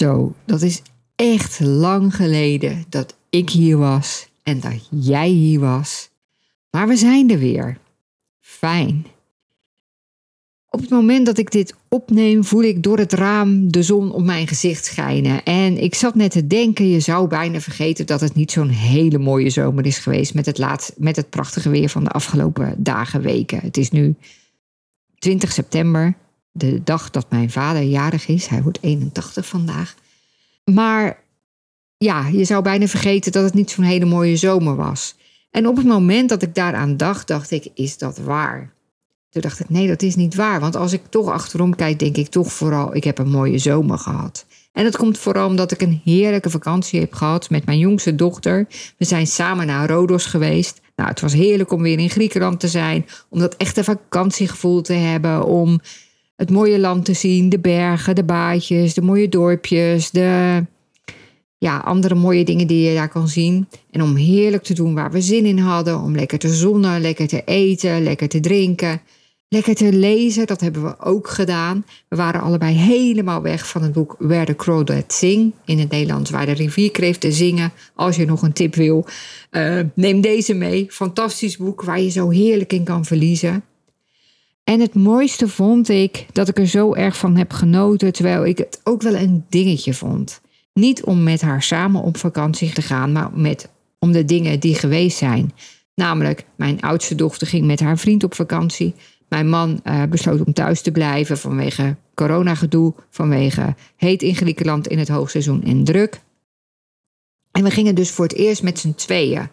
Zo, dat is echt lang geleden dat ik hier was en dat jij hier was. Maar we zijn er weer. Fijn. Op het moment dat ik dit opneem, voel ik door het raam de zon op mijn gezicht schijnen. En ik zat net te denken, je zou bijna vergeten dat het niet zo'n hele mooie zomer is geweest met het, laat, met het prachtige weer van de afgelopen dagen, weken. Het is nu 20 september de dag dat mijn vader jarig is. Hij wordt 81 vandaag. Maar ja, je zou bijna vergeten dat het niet zo'n hele mooie zomer was. En op het moment dat ik daaraan dacht, dacht ik, is dat waar? Toen dacht ik, nee, dat is niet waar. Want als ik toch achterom kijk, denk ik toch vooral, ik heb een mooie zomer gehad. En dat komt vooral omdat ik een heerlijke vakantie heb gehad met mijn jongste dochter. We zijn samen naar Rodos geweest. Nou, het was heerlijk om weer in Griekenland te zijn. Om dat echte vakantiegevoel te hebben. Om het mooie land te zien, de bergen, de baadjes, de mooie dorpjes, de ja, andere mooie dingen die je daar kan zien. En om heerlijk te doen waar we zin in hadden, om lekker te zonnen, lekker te eten, lekker te drinken, lekker te lezen. Dat hebben we ook gedaan. We waren allebei helemaal weg van het boek Where the Crawdads Sing. In het Nederlands Waar de rivierkreeften zingen. Als je nog een tip wil, uh, neem deze mee. Fantastisch boek waar je zo heerlijk in kan verliezen. En het mooiste vond ik dat ik er zo erg van heb genoten, terwijl ik het ook wel een dingetje vond. Niet om met haar samen op vakantie te gaan, maar met, om de dingen die geweest zijn. Namelijk, mijn oudste dochter ging met haar vriend op vakantie. Mijn man uh, besloot om thuis te blijven vanwege coronagedoe, vanwege heet in Griekenland in het hoogseizoen en druk. En we gingen dus voor het eerst met z'n tweeën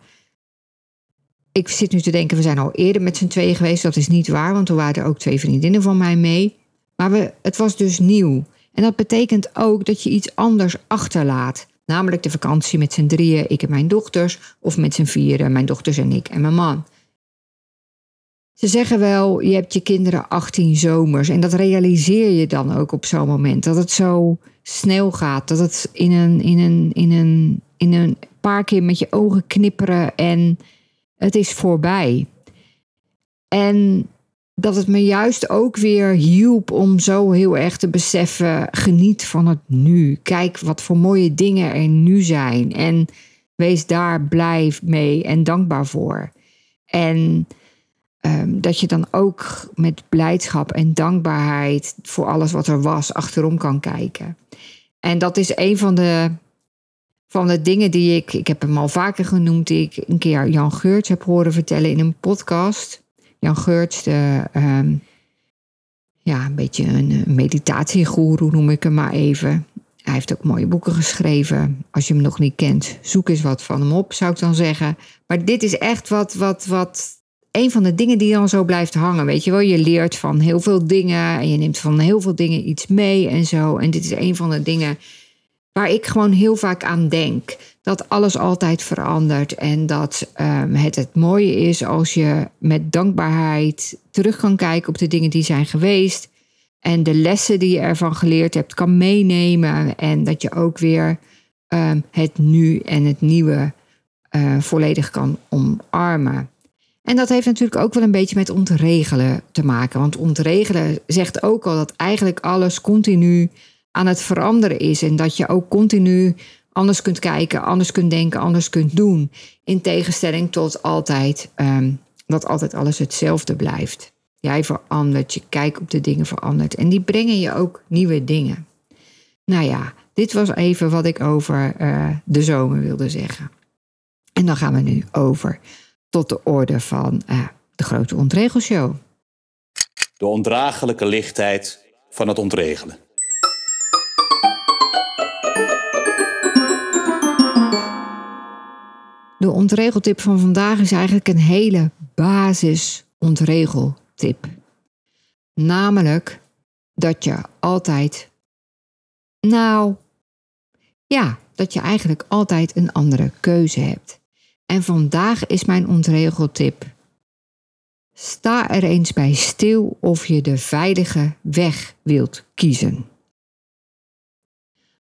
ik zit nu te denken, we zijn al eerder met z'n tweeën geweest. Dat is niet waar, want toen waren er ook twee vriendinnen van mij mee. Maar we, het was dus nieuw. En dat betekent ook dat je iets anders achterlaat. Namelijk de vakantie met z'n drieën, ik en mijn dochters. Of met z'n vieren, mijn dochters en ik en mijn man. Ze zeggen wel, je hebt je kinderen 18 zomers. En dat realiseer je dan ook op zo'n moment. Dat het zo snel gaat. Dat het in een, in een, in een, in een paar keer met je ogen knipperen en het is voorbij. En dat het me juist ook weer hielp om zo heel erg te beseffen: geniet van het nu. Kijk wat voor mooie dingen er nu zijn. En wees daar blij mee en dankbaar voor. En um, dat je dan ook met blijdschap en dankbaarheid voor alles wat er was achterom kan kijken. En dat is een van de van de dingen die ik, ik heb hem al vaker genoemd, die ik een keer Jan Geurts heb horen vertellen in een podcast. Jan Geurts, de, ehm, ja, een beetje een meditatiegoeroe noem ik hem maar even. Hij heeft ook mooie boeken geschreven. Als je hem nog niet kent, zoek eens wat van hem op, zou ik dan zeggen. Maar dit is echt wat, wat, wat, een van de dingen die dan zo blijft hangen. Weet je wel, je leert van heel veel dingen en je neemt van heel veel dingen iets mee en zo. En dit is een van de dingen waar ik gewoon heel vaak aan denk. Dat alles altijd verandert en dat um, het het mooie is als je met dankbaarheid terug kan kijken op de dingen die zijn geweest. En de lessen die je ervan geleerd hebt kan meenemen. En dat je ook weer um, het nu en het nieuwe uh, volledig kan omarmen. En dat heeft natuurlijk ook wel een beetje met ontregelen te maken. Want ontregelen zegt ook al dat eigenlijk alles continu aan het veranderen is. En dat je ook continu anders kunt kijken, anders kunt denken, anders kunt doen. In tegenstelling tot altijd um, dat altijd alles hetzelfde blijft. Jij verandert, je kijk op de dingen verandert. En die brengen je ook nieuwe dingen. Nou ja, dit was even wat ik over uh, de zomer wilde zeggen. En dan gaan we nu over tot de orde van uh, de grote ontregelshow. De ondraaglijke lichtheid van het ontregelen. De ontregeltip van vandaag is eigenlijk een hele basis ontregeltip. Namelijk dat je altijd, nou, Ja, dat je eigenlijk altijd een andere keuze hebt. En vandaag is mijn ontregeltip. Sta er eens bij stil of je de veilige weg wilt kiezen.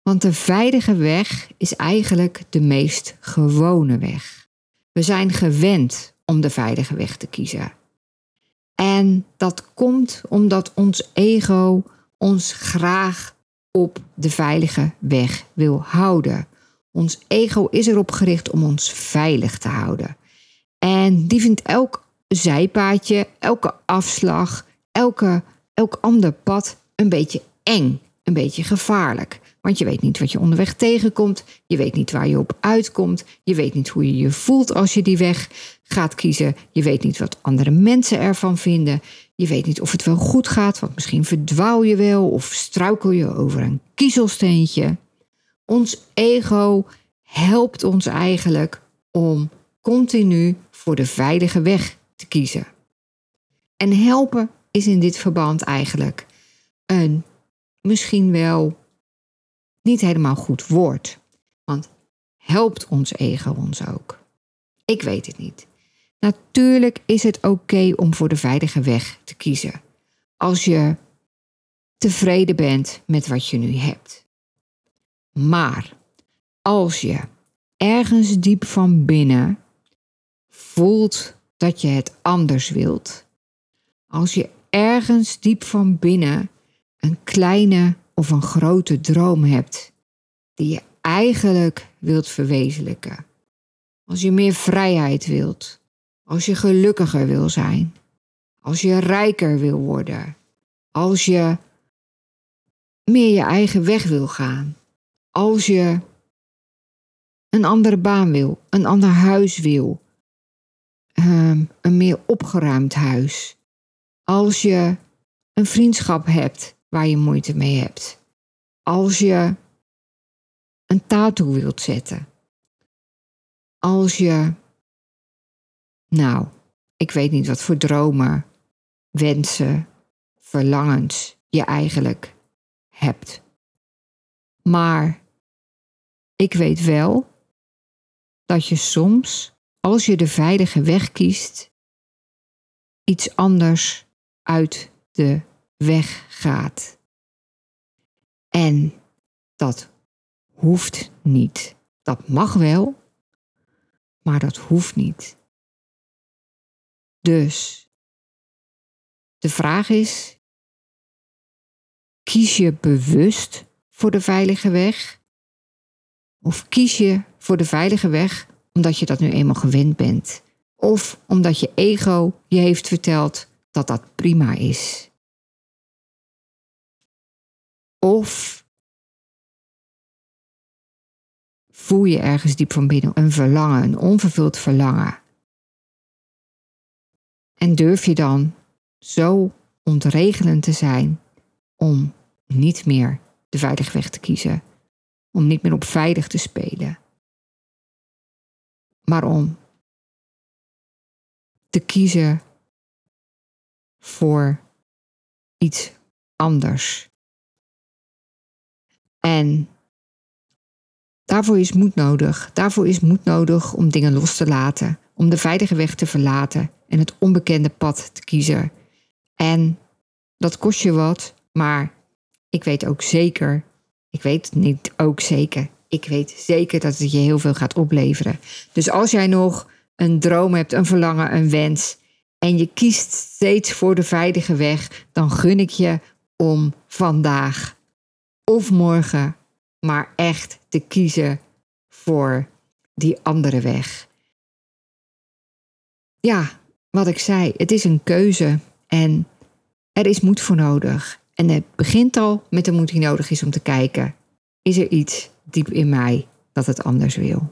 Want de veilige weg is eigenlijk de meest gewone weg. We zijn gewend om de veilige weg te kiezen. En dat komt omdat ons ego ons graag op de veilige weg wil houden. Ons ego is erop gericht om ons veilig te houden. En die vindt elk zijpaadje, elke afslag, elke, elk ander pad een beetje eng, een beetje gevaarlijk. Want je weet niet wat je onderweg tegenkomt. Je weet niet waar je op uitkomt. Je weet niet hoe je je voelt als je die weg gaat kiezen. Je weet niet wat andere mensen ervan vinden. Je weet niet of het wel goed gaat, want misschien verdwaal je wel of struikel je over een kiezelsteentje. Ons ego helpt ons eigenlijk om continu voor de veilige weg te kiezen. En helpen is in dit verband eigenlijk een misschien wel niet helemaal goed woord. Want helpt ons ego ons ook? Ik weet het niet. Natuurlijk is het oké om voor de veilige weg te kiezen. Als je tevreden bent met wat je nu hebt. Maar als je ergens diep van binnen voelt dat je het anders wilt. Als je ergens diep van binnen een kleine of een grote droom hebt die je eigenlijk wilt verwezenlijken. Als je meer vrijheid wilt, als je gelukkiger wil zijn, als je rijker wil worden, als je meer je eigen weg wil gaan, als je een andere baan wil, een ander huis wil, um, een meer opgeruimd huis, als je een vriendschap hebt waar je moeite mee hebt. Als je een tattoo wilt zetten. Als je, nou, ik weet niet wat voor dromen, wensen, verlangens je eigenlijk hebt. Maar ik weet wel dat je soms, als je de veilige weg kiest, iets anders uit de weg gaat. En dat hoeft niet. Dat mag wel, maar dat hoeft niet. Dus de vraag is: kies je bewust voor de veilige weg? Of kies je voor de veilige weg omdat je dat nu eenmaal gewend bent? Of omdat je ego je heeft verteld dat dat prima is? Of voel je ergens diep van binnen een verlangen, een onvervuld verlangen? En durf je dan zo ontregelend te zijn om niet meer de veilige weg te kiezen, om niet meer op veilig te spelen, maar om te kiezen voor iets anders. En daarvoor is moed nodig. Daarvoor is moed nodig om dingen los te laten, om de veilige weg te verlaten en het onbekende pad te kiezen. En dat kost je wat, maar ik weet ook zeker, ik weet niet ook zeker, ik weet zeker dat het je heel veel gaat opleveren. Dus als jij nog een droom hebt, een verlangen, een wens en je kiest steeds voor de veilige weg, dan gun ik je om vandaag of morgen, maar echt te kiezen voor die andere weg. Ja, wat ik zei, het is een keuze en er is moed voor nodig. En het begint al met de moed die nodig is om te kijken: is er iets diep in mij dat het anders wil?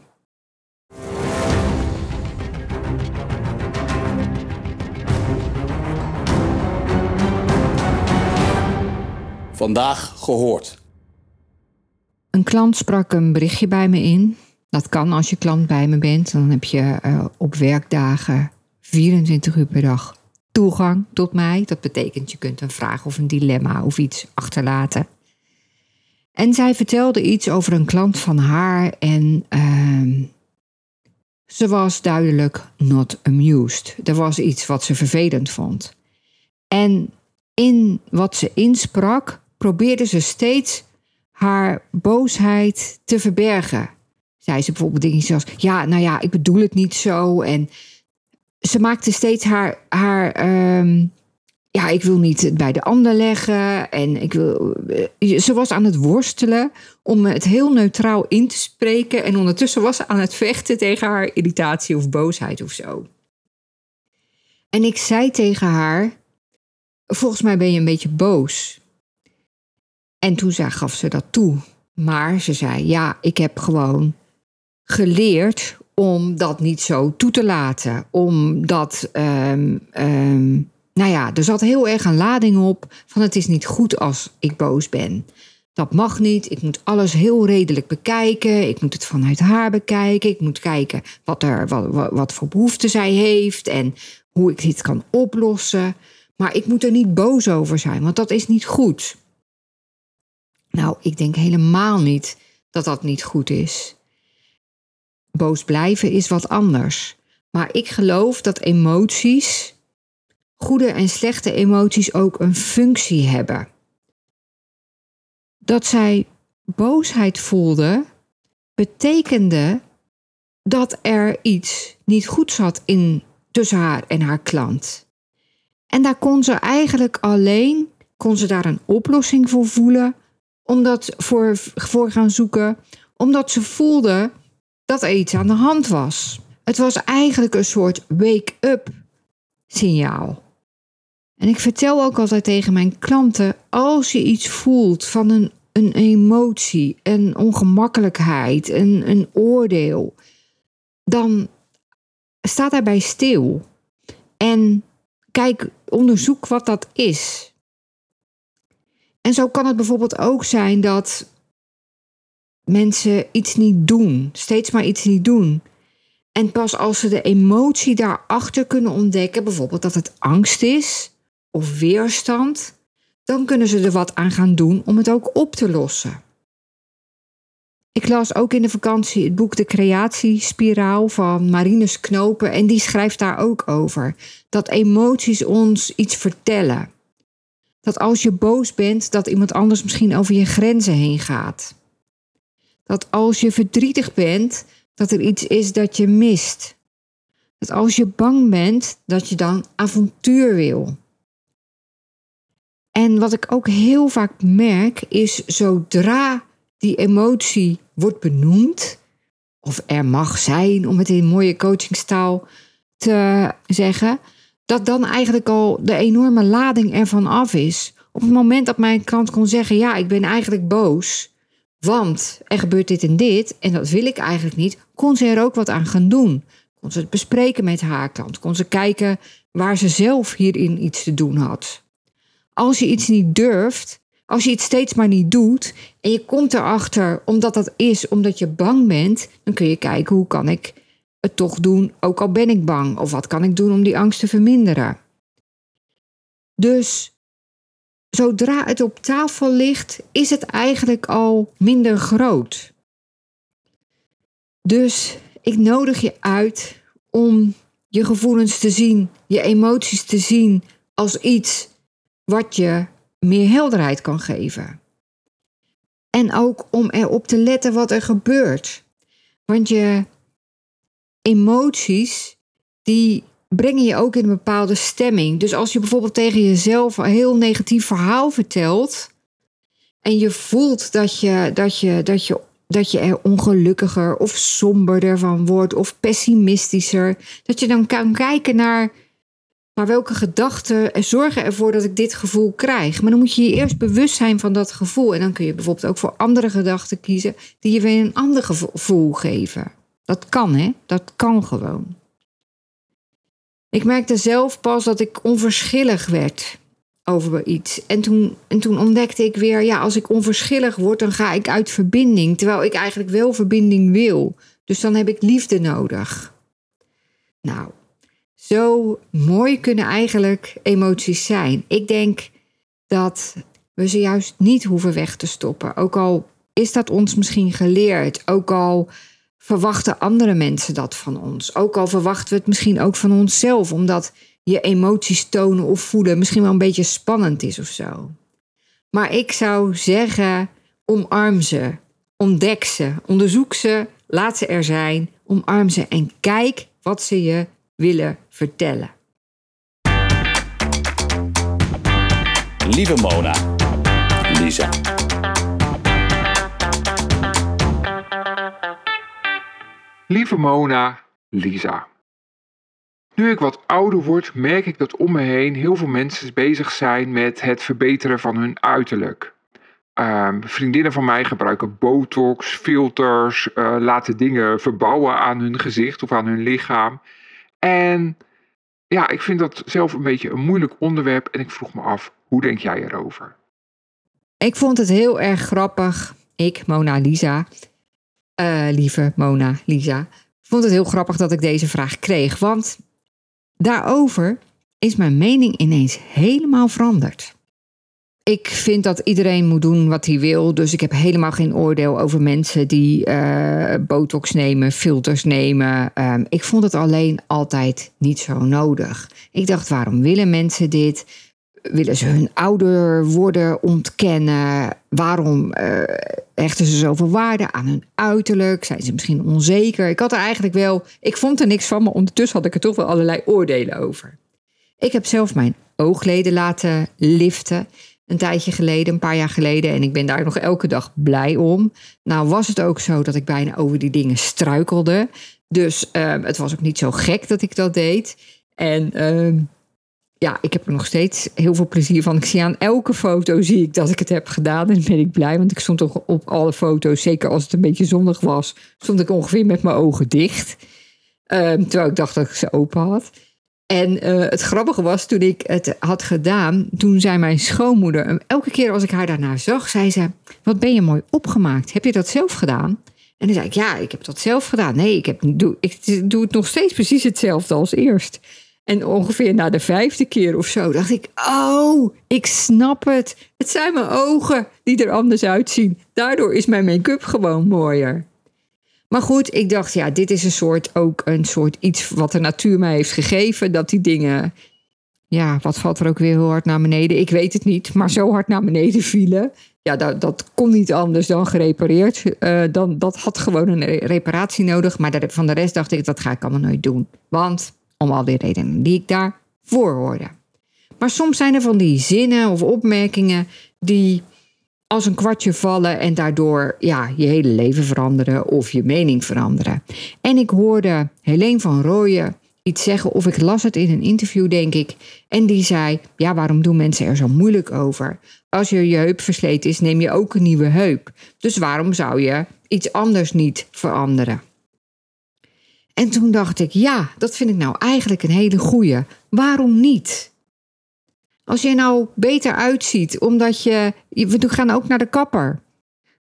Vandaag gehoord. Een klant sprak een berichtje bij me in. Dat kan als je klant bij me bent. Dan heb je uh, op werkdagen 24 uur per dag toegang tot mij. Dat betekent je kunt een vraag of een dilemma of iets achterlaten. En zij vertelde iets over een klant van haar en ehm, ze was duidelijk not amused. Er was iets wat ze vervelend vond. En in wat ze insprak, probeerde ze steeds haar boosheid te verbergen. Zei ze bijvoorbeeld dingen zoals: Ja, nou ja, ik bedoel het niet zo. En ze maakte steeds haar. haar ehm, ja, ik wil niet bij de ander leggen. En ik wil. eh, Ze was aan het worstelen om het heel neutraal in te spreken. En ondertussen was ze aan het vechten tegen haar irritatie of boosheid of zo. En ik zei tegen haar: Volgens mij ben je een beetje boos. En toen zei, gaf ze dat toe. Maar ze zei: Ja, ik heb gewoon geleerd om dat niet zo toe te laten. Omdat, ehm, nou ja, er zat heel erg een lading op van het is niet goed als ik boos ben. Dat mag niet. Ik moet alles heel redelijk bekijken. Ik moet het vanuit haar bekijken. Ik moet kijken wat, er, wat, wat, wat voor behoeften zij heeft en hoe ik dit kan oplossen. Maar ik moet er niet boos over zijn, want dat is niet goed. Nou, ik denk helemaal niet dat dat niet goed is. Boos blijven is wat anders. Maar ik geloof dat emoties, goede en slechte emoties, ook een functie hebben. Dat zij boosheid voelde, betekende dat er iets niet goed zat in, tussen haar en haar klant. En daar kon ze eigenlijk alleen, kon ze daar een oplossing voor voelen, omdat voor, voor gaan zoeken, omdat ze voelde dat er iets aan de hand was. Het was eigenlijk een soort wake-up signaal. En ik vertel ook altijd tegen mijn klanten: als je iets voelt van een, een emotie, een ongemakkelijkheid, een, een oordeel, dan sta daarbij stil. En kijk, onderzoek wat dat is. En zo kan het bijvoorbeeld ook zijn dat mensen iets niet doen, steeds maar iets niet doen. En pas als ze de emotie daarachter kunnen ontdekken, bijvoorbeeld dat het angst is of weerstand, dan kunnen ze er wat aan gaan doen om het ook op te lossen. Ik las ook in de vakantie het boek De Creatiespiraal van Marinus Knopen en die schrijft daar ook over. Dat emoties ons iets vertellen. Dat als je boos bent, dat iemand anders misschien over je grenzen heen gaat. Dat als je verdrietig bent, dat er iets is dat je mist. Dat als je bang bent, dat je dan avontuur wil. En wat ik ook heel vaak merk, is zodra die emotie wordt benoemd, of er mag zijn, om het in mooie coachingstaal te zeggen, dat dan eigenlijk al de enorme lading ervan af is. Op het moment dat mijn klant kon zeggen: Ja, ik ben eigenlijk boos, want er gebeurt dit en dit, en dat wil ik eigenlijk niet, kon ze er ook wat aan gaan doen. Kon ze het bespreken met haar klant, kon ze kijken waar ze zelf hierin iets te doen had. Als je iets niet durft, als je iets steeds maar niet doet en je komt erachter omdat dat is omdat je bang bent, dan kun je kijken hoe kan ik het toch doen, ook al ben ik bang, of wat kan ik doen om die angst te verminderen. Dus zodra het op tafel ligt, is het eigenlijk al minder groot. Dus ik nodig je uit om je gevoelens te zien, je emoties te zien als iets wat je meer helderheid kan geven. En ook om erop te letten wat er gebeurt. Want je emoties, die brengen je ook in een bepaalde stemming. Dus als je bijvoorbeeld tegen jezelf een heel negatief verhaal vertelt. en je voelt dat je, dat je, dat je, dat je er ongelukkiger of somberder van wordt. of pessimistischer. dat je dan kan kijken naar. Maar welke gedachten zorgen ervoor dat ik dit gevoel krijg? Maar dan moet je je eerst bewust zijn van dat gevoel. En dan kun je bijvoorbeeld ook voor andere gedachten kiezen die je weer een ander gevoel geven. Dat kan, hè? Dat kan gewoon. Ik merkte zelf pas dat ik onverschillig werd over iets. En toen, en toen ontdekte ik weer, ja, als ik onverschillig word, dan ga ik uit verbinding. Terwijl ik eigenlijk wel verbinding wil. Dus dan heb ik liefde nodig. Nou, zo mooi kunnen eigenlijk emoties zijn. Ik denk dat we ze juist niet hoeven weg te stoppen. Ook al is dat ons misschien geleerd, ook al verwachten andere mensen dat van ons, ook al verwachten we het misschien ook van onszelf, omdat je emoties tonen of voelen misschien wel een beetje spannend is of zo. Maar ik zou zeggen, omarm ze, ontdek ze, onderzoek ze, laat ze er zijn, omarm ze en kijk wat ze je willen vertellen. Lieve Mona, Lisa. Lieve Mona, Lisa. Nu ik wat ouder word, merk ik dat om me heen heel veel mensen bezig zijn met het verbeteren van hun uiterlijk. Ehm, vriendinnen van mij gebruiken botox, filters, uh, laten dingen verbouwen aan hun gezicht of aan hun lichaam. En ja, ik vind dat zelf een beetje een moeilijk onderwerp en ik vroeg me af, hoe denk jij erover? Ik vond het heel erg grappig. Ik, Mona Lisa, uh, lieve Mona Lisa, vond het heel grappig dat ik deze vraag kreeg. Want daarover is mijn mening ineens helemaal veranderd. Ik vind dat iedereen moet doen wat hij wil. Dus ik heb helemaal geen oordeel over mensen die uh, botox nemen, filters nemen. Um, ik vond het alleen altijd niet zo nodig. Ik dacht, waarom willen mensen dit? Willen ze hun ouder worden ontkennen? Waarom uh, hechten ze zoveel waarde aan hun uiterlijk? Zijn ze misschien onzeker? Ik had er eigenlijk wel, ik vond er niks van, maar ondertussen had ik er toch wel allerlei oordelen over. Ik heb zelf mijn oogleden laten liften een tijdje geleden, een paar jaar geleden. En ik ben daar nog elke dag blij om. Nou was het ook zo dat ik bijna over die dingen struikelde. Dus uh, het was ook niet zo gek dat ik dat deed. En uh, ja, ik heb er nog steeds heel veel plezier van. Ik zie aan elke foto zie ik dat ik het heb gedaan. En ben ik blij, want ik stond toch op alle foto's, zeker als het een beetje zonnig was, stond ik ongeveer met mijn ogen dicht. Uh, terwijl ik dacht dat ik ze open had. En uh, het grappige was, toen ik het had gedaan, toen zei mijn schoonmoeder, elke keer als ik haar daarna zag, zei ze, wat ben je mooi opgemaakt. Heb je dat zelf gedaan? En dan zei ik, ja, ik heb dat zelf gedaan. Nee, ik, heb, doe, ik doe het nog steeds precies hetzelfde als eerst. En ongeveer na de vijfde keer of zo dacht ik, oh, ik snap het. Het zijn mijn ogen die er anders uitzien. Daardoor is mijn make-up gewoon mooier. Maar goed, ik dacht, ja, dit is een soort, ook een soort iets wat de natuur mij heeft gegeven. Dat die dingen, ja, wat valt er ook weer heel hard naar beneden? Ik weet het niet, maar zo hard naar beneden vielen. Ja, dat, dat kon niet anders dan gerepareerd. Uh, dan, dat had gewoon een reparatie nodig. Maar van de rest dacht ik, dat ga ik allemaal nooit doen. Want, om al die redenen die ik daarvoor hoorde. Maar soms zijn er van die zinnen of opmerkingen die als een kwartje vallen en daardoor ja, je hele leven veranderen of je mening veranderen. En ik hoorde Helene van Rooyen iets zeggen, of ik las het in een interview, denk ik. En die zei: Ja, waarom doen mensen er zo moeilijk over? Als je je heup versleten is, neem je ook een nieuwe heup. Dus waarom zou je iets anders niet veranderen? En toen dacht ik: Ja, dat vind ik nou eigenlijk een hele goeie. Waarom niet? Als je nou beter uitziet, omdat je. We gaan ook naar de kapper.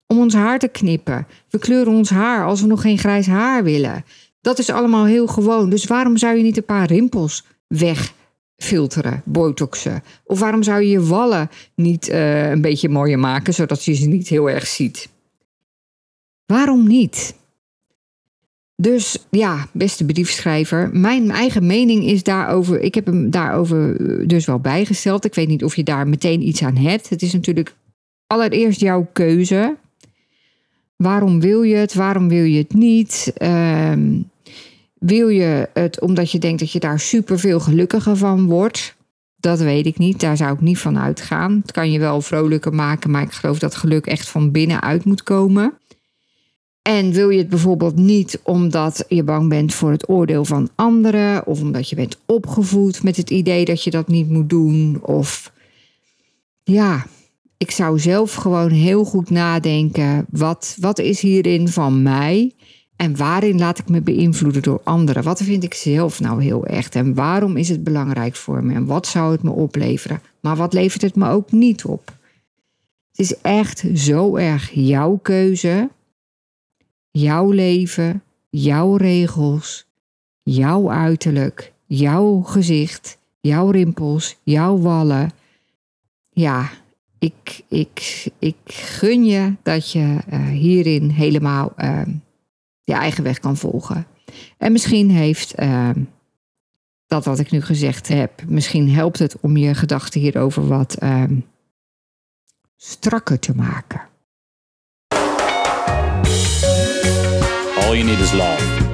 Om ons haar te knippen. We kleuren ons haar als we nog geen grijs haar willen. Dat is allemaal heel gewoon. Dus waarom zou je niet een paar rimpels wegfilteren, botoxen? Of waarom zou je je wallen niet uh, een beetje mooier maken, zodat je ze niet heel erg ziet? Waarom niet? Dus ja, beste briefschrijver, mijn eigen mening is daarover. Ik heb hem daarover dus wel bijgesteld. Ik weet niet of je daar meteen iets aan hebt. Het is natuurlijk allereerst jouw keuze. Waarom wil je het? Waarom wil je het niet? Um, wil je het omdat je denkt dat je daar superveel gelukkiger van wordt? Dat weet ik niet. Daar zou ik niet van uitgaan. Het kan je wel vrolijker maken, maar ik geloof dat geluk echt van binnenuit moet komen. En wil je het bijvoorbeeld niet omdat je bang bent voor het oordeel van anderen, of omdat je bent opgevoed met het idee dat je dat niet moet doen, of ja, ik zou zelf gewoon heel goed nadenken: wat, wat is hierin van mij? En waarin laat ik me beïnvloeden door anderen? Wat vind ik zelf nou heel echt? En waarom is het belangrijk voor me? En wat zou het me opleveren? Maar wat levert het me ook niet op? Het is echt zo erg jouw keuze jouw leven, jouw regels, jouw uiterlijk, jouw gezicht, jouw rimpels, jouw wallen. Ja, ik, ik, ik gun je dat je eh, hierin helemaal uh, je eigen weg kan volgen. En misschien heeft ehm, dat wat ik nu gezegd heb, misschien helpt het om je gedachten hierover wat ehm, strakker te maken. All you need is love.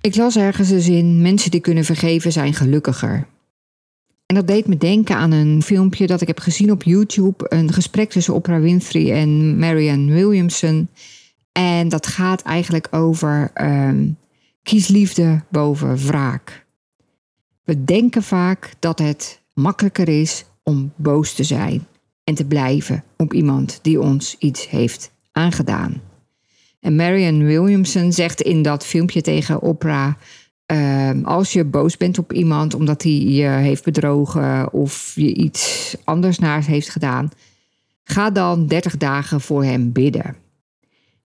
Ik las ergens de zin: mensen die kunnen vergeven zijn gelukkiger. En dat deed me denken aan een filmpje dat ik heb gezien op YouTube. Een gesprek tussen Oprah Winfrey en Marianne Williamson. En dat gaat eigenlijk over um, kies liefde boven wraak. We denken vaak dat het makkelijker is om boos te zijn en te blijven op iemand die ons iets heeft aangedaan. En Marianne Williamson zegt in dat filmpje tegen Oprah: ehm, als je boos bent op iemand omdat hij je heeft bedrogen of je iets anders naar heeft gedaan, ga dan 30 dagen voor hem bidden.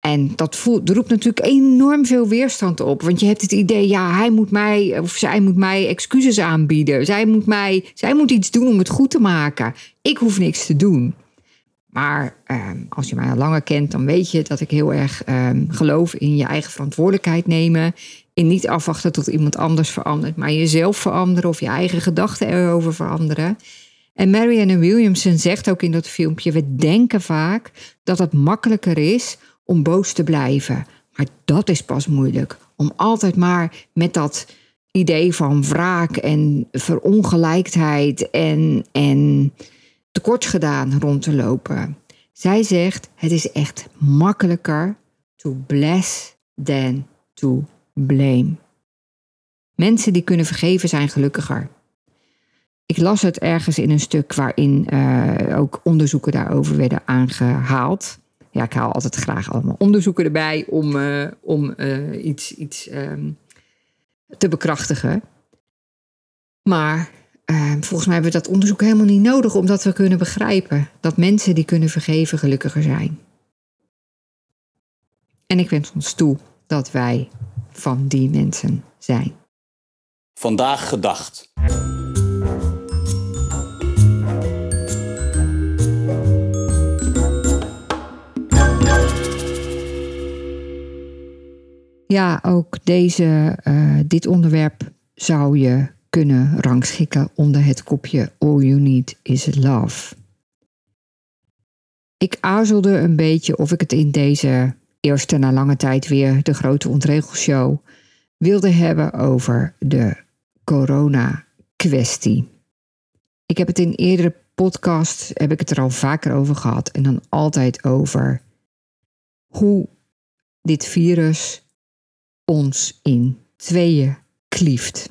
En dat voelt, roept natuurlijk enorm veel weerstand op. Want je hebt het idee, ja, hij moet mij of zij moet mij excuses aanbieden. Zij moet, mij, zij moet iets doen om het goed te maken. Ik hoef niks te doen. Maar ehm, als je mij al langer kent, dan weet je dat ik heel erg ehm, geloof in je eigen verantwoordelijkheid nemen. In niet afwachten tot iemand anders verandert, maar jezelf veranderen of je eigen gedachten erover veranderen. En Marianne Williamson zegt ook in dat filmpje: we denken vaak dat het makkelijker is om boos te blijven. Maar dat is pas moeilijk. Om altijd maar met dat idee van wraak en verongelijkheid en, en tekort gedaan rond te lopen. Zij zegt: het is echt makkelijker to bless than to blame. Mensen die kunnen vergeven zijn gelukkiger. Ik las het ergens in een stuk waarin uh, ook onderzoeken daarover werden aangehaald. Ja, ik haal altijd graag allemaal onderzoeken erbij om, uh, om uh, iets, iets um, te bekrachtigen. Maar uh, volgens mij hebben we dat onderzoek helemaal niet nodig, omdat we kunnen begrijpen dat mensen die kunnen vergeven gelukkiger zijn. En ik wens ons toe dat wij van die mensen zijn. Vandaag gedacht. Ja, ook deze, uh, dit onderwerp zou je kunnen rangschikken onder het kopje All You Need Is Love. Ik aarzelde een beetje of ik het in deze eerste na lange tijd weer de grote ontregelshow wilde hebben over de corona-kwestie. Ik heb het in eerdere podcasts heb ik het er al vaker over gehad en dan altijd over hoe dit virus ons in tweeën klieft.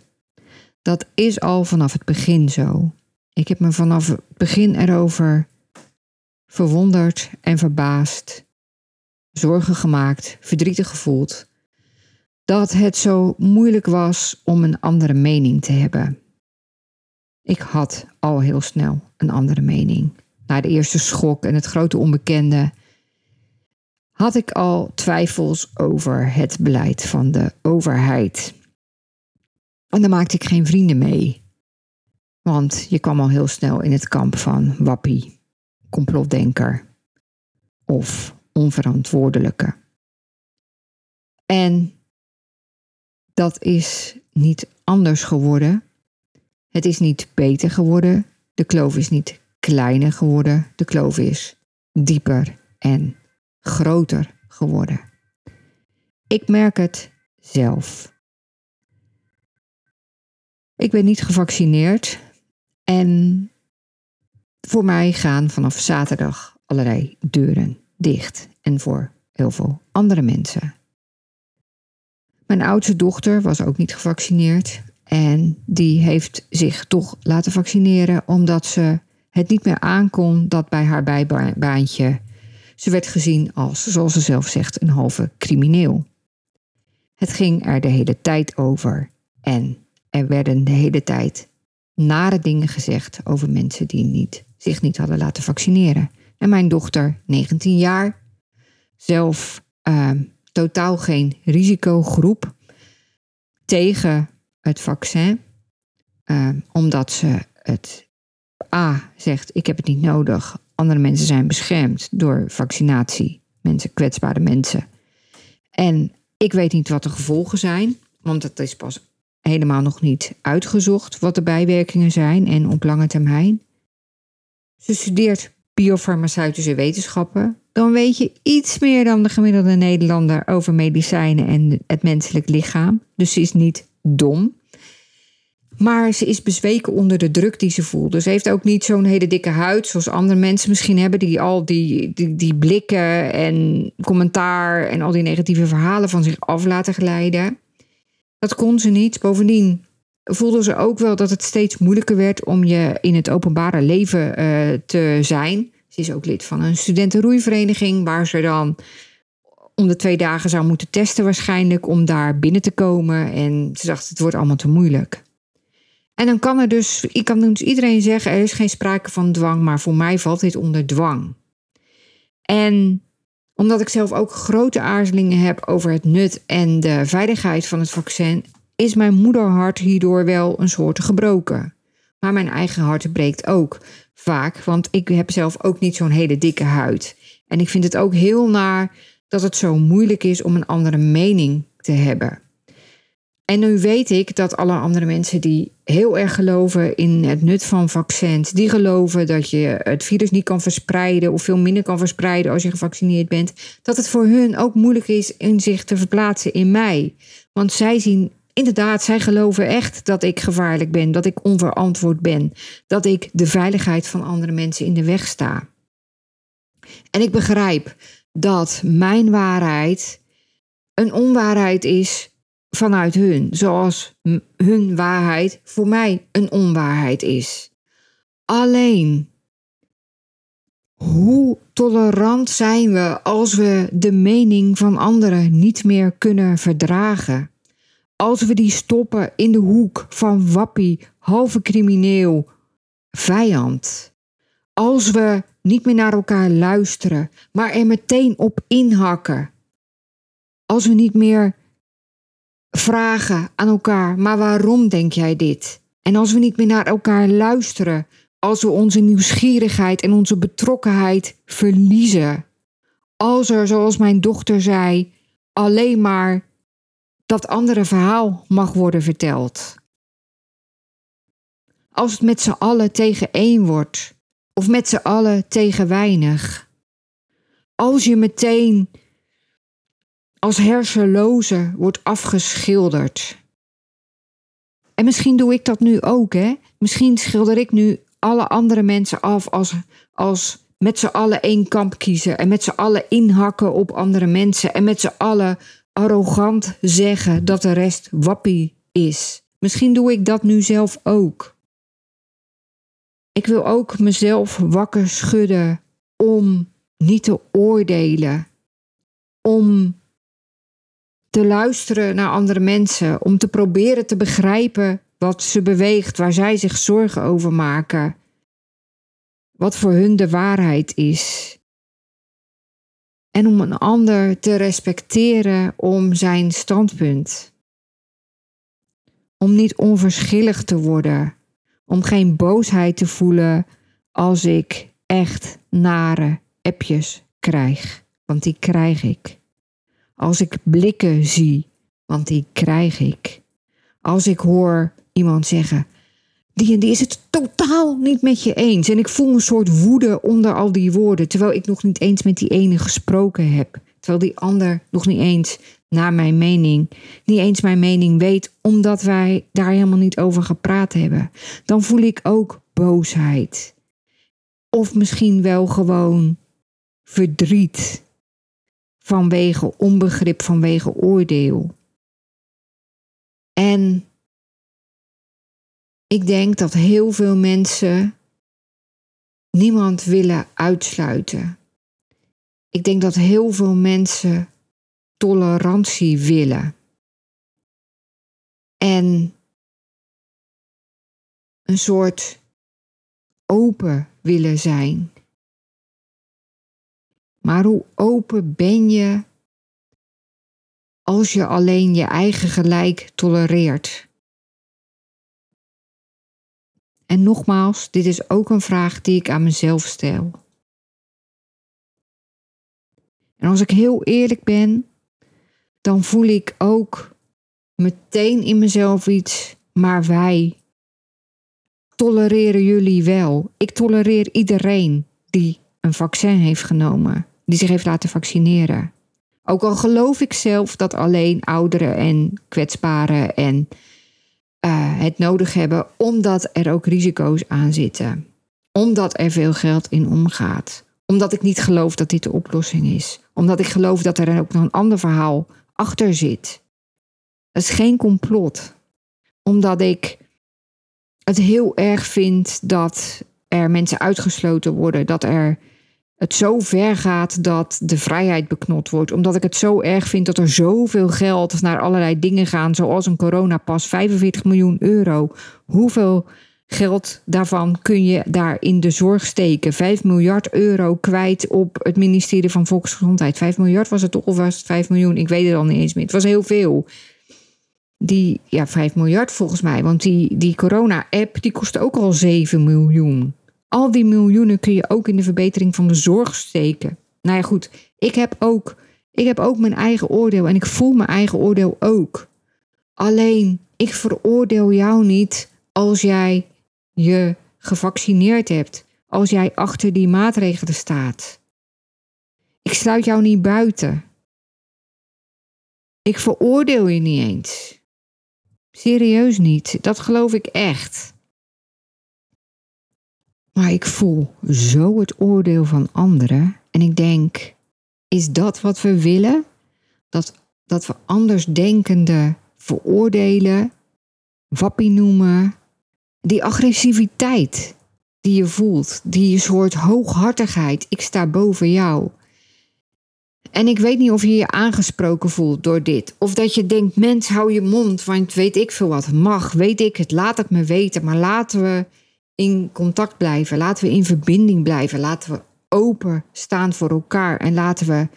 Dat is al vanaf het begin zo. Ik heb me vanaf het begin erover verwonderd en verbaasd, zorgen gemaakt, verdrietig gevoeld, dat het zo moeilijk was om een andere mening te hebben. Ik had al heel snel een andere mening. Na de eerste schok en het grote onbekende had ik al twijfels over het beleid van de overheid. En daar maakte ik geen vrienden mee. Want je kwam al heel snel in het kamp van wappie, complotdenker of onverantwoordelijke. En dat is niet anders geworden. Het is niet beter geworden. De kloof is niet kleiner geworden. De kloof is dieper en groter geworden. Ik merk het zelf. Ik ben niet gevaccineerd en voor mij gaan vanaf zaterdag allerlei deuren dicht en voor heel veel andere mensen. Mijn oudste dochter was ook niet gevaccineerd en die heeft zich toch laten vaccineren omdat ze het niet meer aankon dat bij haar bijbaantje ze werd gezien als, zoals ze zelf zegt, een halve crimineel. Het ging er de hele tijd over en er werden de hele tijd nare dingen gezegd over mensen die niet, zich niet hadden laten vaccineren. En mijn dochter, 19 jaar, zelf uh, totaal geen risicogroep, tegen het vaccin. Uh, omdat ze het A zegt: ik heb het niet nodig. Andere mensen zijn beschermd door vaccinatie. Mensen, kwetsbare mensen. En ik weet niet wat de gevolgen zijn, want het is pas helemaal nog niet uitgezocht wat de bijwerkingen zijn en op lange termijn. Ze studeert biofarmaceutische wetenschappen. Dan weet je iets meer dan de gemiddelde Nederlander over medicijnen en het menselijk lichaam. Dus ze is niet dom. Maar ze is bezweken onder de druk die ze voelt. Dus ze heeft ook niet zo'n hele dikke huid zoals andere mensen misschien hebben, die al die, die, die blikken en commentaar en al die negatieve verhalen van zich af laten glijden. Dat kon ze niet. Bovendien voelde ze ook wel dat het steeds moeilijker werd om je in het openbare leven uh, te zijn. Ze is ook lid van een studentenroeivereniging, waar ze dan om de twee dagen zou moeten testen waarschijnlijk om daar binnen te komen. En ze dacht, het wordt allemaal te moeilijk. En dan kan er dus, ik kan dus iedereen zeggen, er is geen sprake van dwang, maar voor mij valt dit onder dwang. En omdat ik zelf ook grote aarzelingen heb over het nut en de veiligheid van het vaccin, is mijn moederhart hierdoor wel een soort gebroken. Maar mijn eigen hart breekt ook vaak, want ik heb zelf ook niet zo'n hele dikke huid. En ik vind het ook heel naar dat het zo moeilijk is om een andere mening te hebben. En nu weet ik dat alle andere mensen die heel erg geloven in het nut van vaccins, die geloven dat je het virus niet kan verspreiden of veel minder kan verspreiden als je gevaccineerd bent, dat het voor hun ook moeilijk is in zich te verplaatsen in mij. Want zij zien inderdaad, zij geloven echt dat ik gevaarlijk ben, dat ik onverantwoord ben, dat ik de veiligheid van andere mensen in de weg sta. En ik begrijp dat mijn waarheid een onwaarheid is vanuit hun, zoals hun waarheid voor mij een onwaarheid is. Alleen, hoe tolerant zijn we als we de mening van anderen niet meer kunnen verdragen? Als we die stoppen in de hoek van wappie, halve crimineel, vijand. Als we niet meer naar elkaar luisteren, maar er meteen op inhakken. Als we niet meer vragen aan elkaar, maar waarom denk jij dit? En als we niet meer naar elkaar luisteren, als we onze nieuwsgierigheid en onze betrokkenheid verliezen. Als er, zoals mijn dochter zei, alleen maar dat andere verhaal mag worden verteld. Als het met z'n allen tegen één wordt, of met z'n allen tegen weinig. Als je meteen als hersenloze wordt afgeschilderd. En misschien doe ik dat nu ook, hè? Misschien schilder ik nu alle andere mensen af als, als met z'n allen één kamp kiezen en met z'n allen inhakken op andere mensen en met z'n allen arrogant zeggen dat de rest wappie is. Misschien doe ik dat nu zelf ook. Ik wil ook mezelf wakker schudden om niet te oordelen, om te luisteren naar andere mensen, om te proberen te begrijpen wat ze beweegt, waar zij zich zorgen over maken, wat voor hun de waarheid is en om een ander te respecteren om zijn standpunt. Om niet onverschillig te worden, om geen boosheid te voelen als ik echt nare appjes krijg, want die krijg ik. Als ik blikken zie, want die krijg ik. Als ik hoor iemand zeggen: die en die is het totaal niet met je eens. En ik voel een soort woede onder al die woorden, terwijl ik nog niet eens met die ene gesproken heb. Terwijl die ander nog niet eens, naar mijn mening, niet eens mijn mening weet, omdat wij daar helemaal niet over gepraat hebben. Dan voel ik ook boosheid. Of misschien wel gewoon verdriet. Vanwege onbegrip, vanwege oordeel. En ik denk dat heel veel mensen niemand willen uitsluiten. Ik denk dat heel veel mensen tolerantie willen. En een soort open willen zijn. Maar hoe open ben je als je alleen je eigen gelijk tolereert? En nogmaals, dit is ook een vraag die ik aan mezelf stel. En als ik heel eerlijk ben, dan voel ik ook meteen in mezelf iets, maar wij tolereren jullie wel. Ik tolereer iedereen die een vaccin heeft genomen, die zich heeft laten vaccineren. Ook al geloof ik zelf dat alleen ouderen en kwetsbaren en uh, het nodig hebben, omdat er ook risico's aan zitten. Omdat er veel geld in omgaat. Omdat ik niet geloof dat dit de oplossing is. Omdat ik geloof dat er ook nog een ander verhaal achter zit. Het is geen complot. Omdat ik het heel erg vind dat er mensen uitgesloten worden. Dat er het zo ver gaat dat de vrijheid beknot wordt. Omdat ik het zo erg vind dat er zoveel geld naar allerlei dingen gaan, zoals een coronapas, 45 miljoen euro. Hoeveel geld daarvan kun je daar in de zorg steken? 5 miljard euro kwijt op het ministerie van Volksgezondheid. 5 miljard was het toch, of was het 5 miljoen? Ik weet het al niet eens meer. Het was heel veel. Die, ja, 5 miljard volgens mij. Want die, die corona-app, die kostte ook al 7 miljoen. Al die miljoenen kun je ook in de verbetering van de zorg steken. Nou ja, goed. Ik heb ook, ik heb ook mijn eigen oordeel en ik voel mijn eigen oordeel ook. Alleen, ik veroordeel jou niet als jij je gevaccineerd hebt. Als jij achter die maatregelen staat. Ik sluit jou niet buiten. Ik veroordeel je niet eens. Serieus niet. Dat geloof ik echt. Maar ik voel zo het oordeel van anderen. En ik denk, is dat wat we willen? Dat, dat we andersdenkenden veroordelen, wappie noemen. Die agressiviteit die je voelt, die soort hooghartigheid. Ik sta boven jou. En ik weet niet of je je aangesproken voelt door dit. Of dat je denkt, mens, hou je mond, want weet ik veel wat. Mag, weet ik het, laat het me weten. Maar laten we in contact blijven. Laten we in verbinding blijven. Laten we open staan voor elkaar. En laten we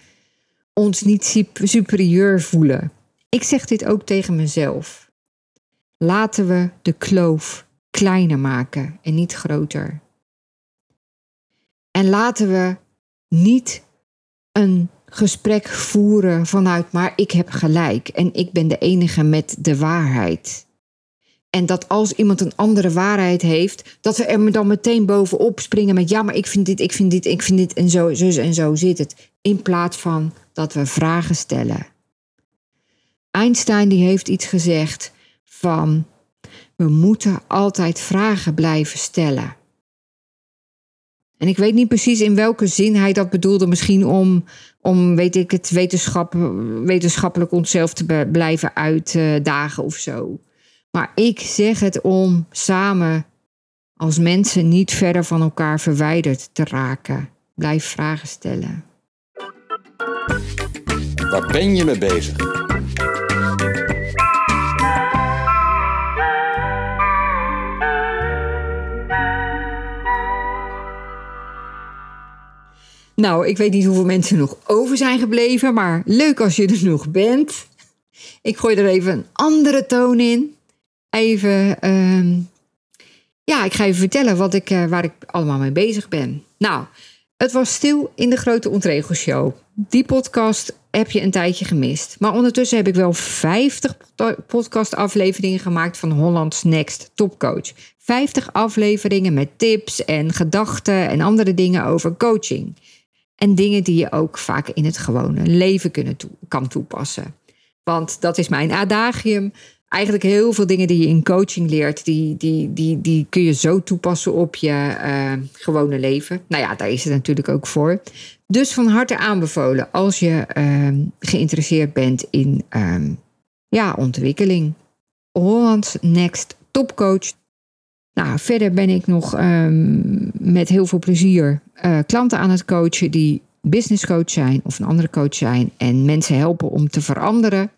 ons niet superieur voelen. Ik zeg dit ook tegen mezelf. Laten we de kloof kleiner maken en niet groter. En laten we niet een gesprek voeren vanuit, maar ik heb gelijk en ik ben de enige met de waarheid. En dat als iemand een andere waarheid heeft, dat we er dan meteen bovenop springen met ja, maar ik vind dit, ik vind dit, ik vind dit en zo, zo en zo zit het. In plaats van dat we vragen stellen. Einstein die heeft iets gezegd van we moeten altijd vragen blijven stellen. En ik weet niet precies in welke zin hij dat bedoelde. Misschien om, om weet ik het, wetenschap, wetenschappelijk onszelf te blijven uitdagen of zo. Maar ik zeg het om samen als mensen niet verder van elkaar verwijderd te raken. Blijf vragen stellen. Waar ben je mee bezig? Nou, ik weet niet hoeveel mensen nog over zijn gebleven, maar leuk als je er nog bent. Ik gooi er even een andere toon in even. Ehm, ja, ik ga even vertellen wat ik, uh, waar ik allemaal mee bezig ben. Nou, het was stil in de Grote Ontregelshow. Die podcast heb je een tijdje gemist. Maar ondertussen heb ik wel 50 podcastafleveringen gemaakt van Holland's Next Topcoach. 50 afleveringen met tips en gedachten en andere dingen over coaching. En dingen die je ook vaak in het gewone leven kunnen kan toepassen. Want dat is mijn adagium eigenlijk heel veel dingen die je in coaching leert, die, die, die, die kun je zo toepassen op je uh, gewone leven. Nou ja, daar is het natuurlijk ook voor. Dus van harte aanbevolen als je uh, geïnteresseerd bent in uh, ja, ontwikkeling. Holland's Next Topcoach. Nou, verder ben ik nog ehm, met heel veel plezier uh, klanten aan het coachen die business coach zijn of een andere coach zijn en mensen helpen om te veranderen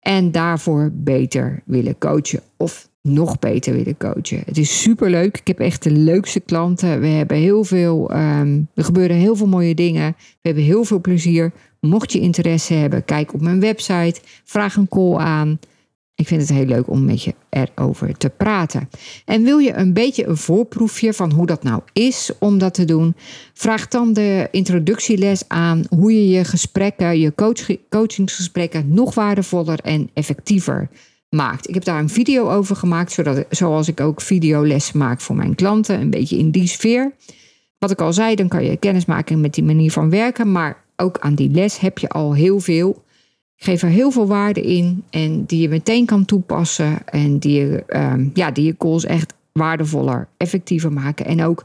en daarvoor beter willen coachen of nog beter willen coachen. Het is super leuk. Ik heb echt de leukste klanten. We hebben heel veel, um, er gebeuren heel veel mooie dingen. We hebben heel veel plezier. Mocht je interesse hebben, kijk op mijn website, vraag een call aan. Ik vind het heel leuk om met je erover te praten. En wil je een beetje een voorproefje van hoe dat nou is om dat te doen? Vraag dan de introductieles aan hoe je je gesprekken, je coach, coachingsgesprekken nog waardevoller en effectiever maakt. Ik heb daar een video over gemaakt, zodat, zoals ik ook videoles maak voor mijn klanten, een beetje in die sfeer. Wat ik al zei, dan kan je kennis maken met die manier van werken, maar ook aan die les heb je al heel veel. Geef er heel veel waarde in en die je meteen kan toepassen en die je, um, ja, die je calls echt waardevoller, effectiever maken en ook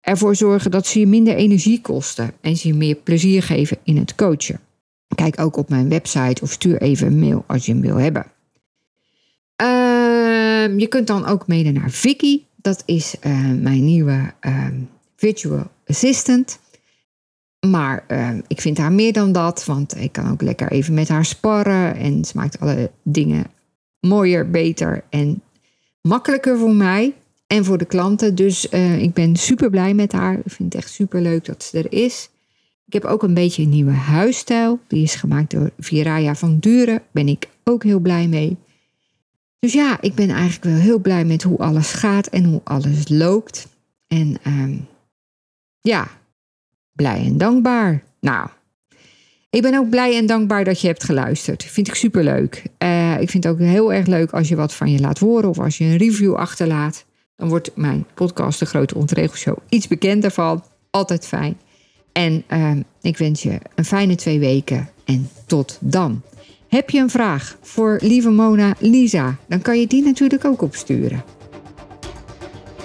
ervoor zorgen dat ze je minder energie kosten en ze je meer plezier geven in het coachen. Kijk ook op mijn website of stuur even een mail als je hem wil hebben. Uh, je kunt dan ook mede naar Vicky. Dat is uh, mijn nieuwe uh, virtual assistant. Maar uh, ik vind haar meer dan dat, want ik kan ook lekker even met haar sparren. En ze maakt alle dingen mooier, beter en makkelijker voor mij en voor de klanten. Dus uh, ik ben super blij met haar. Ik vind het echt super leuk dat ze er is. Ik heb ook een beetje een nieuwe huisstijl. Die is gemaakt door Viraya van Duren. Ben ik ook heel blij mee. Dus ja, ik ben eigenlijk wel heel blij met hoe alles gaat en hoe alles loopt. En uh, ja, blij en dankbaar. Nou, ik ben ook blij en dankbaar dat je hebt geluisterd. Vind ik superleuk. Uh, ik vind het ook heel erg leuk als je wat van je laat horen of als je een review achterlaat. Dan wordt mijn podcast De Grote Ontregelshow iets bekender van. Altijd fijn. En uh, ik wens je een fijne twee weken en tot dan. Heb je een vraag voor lieve Mona Lisa? Dan kan je die natuurlijk ook opsturen.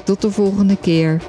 Tot de volgende keer.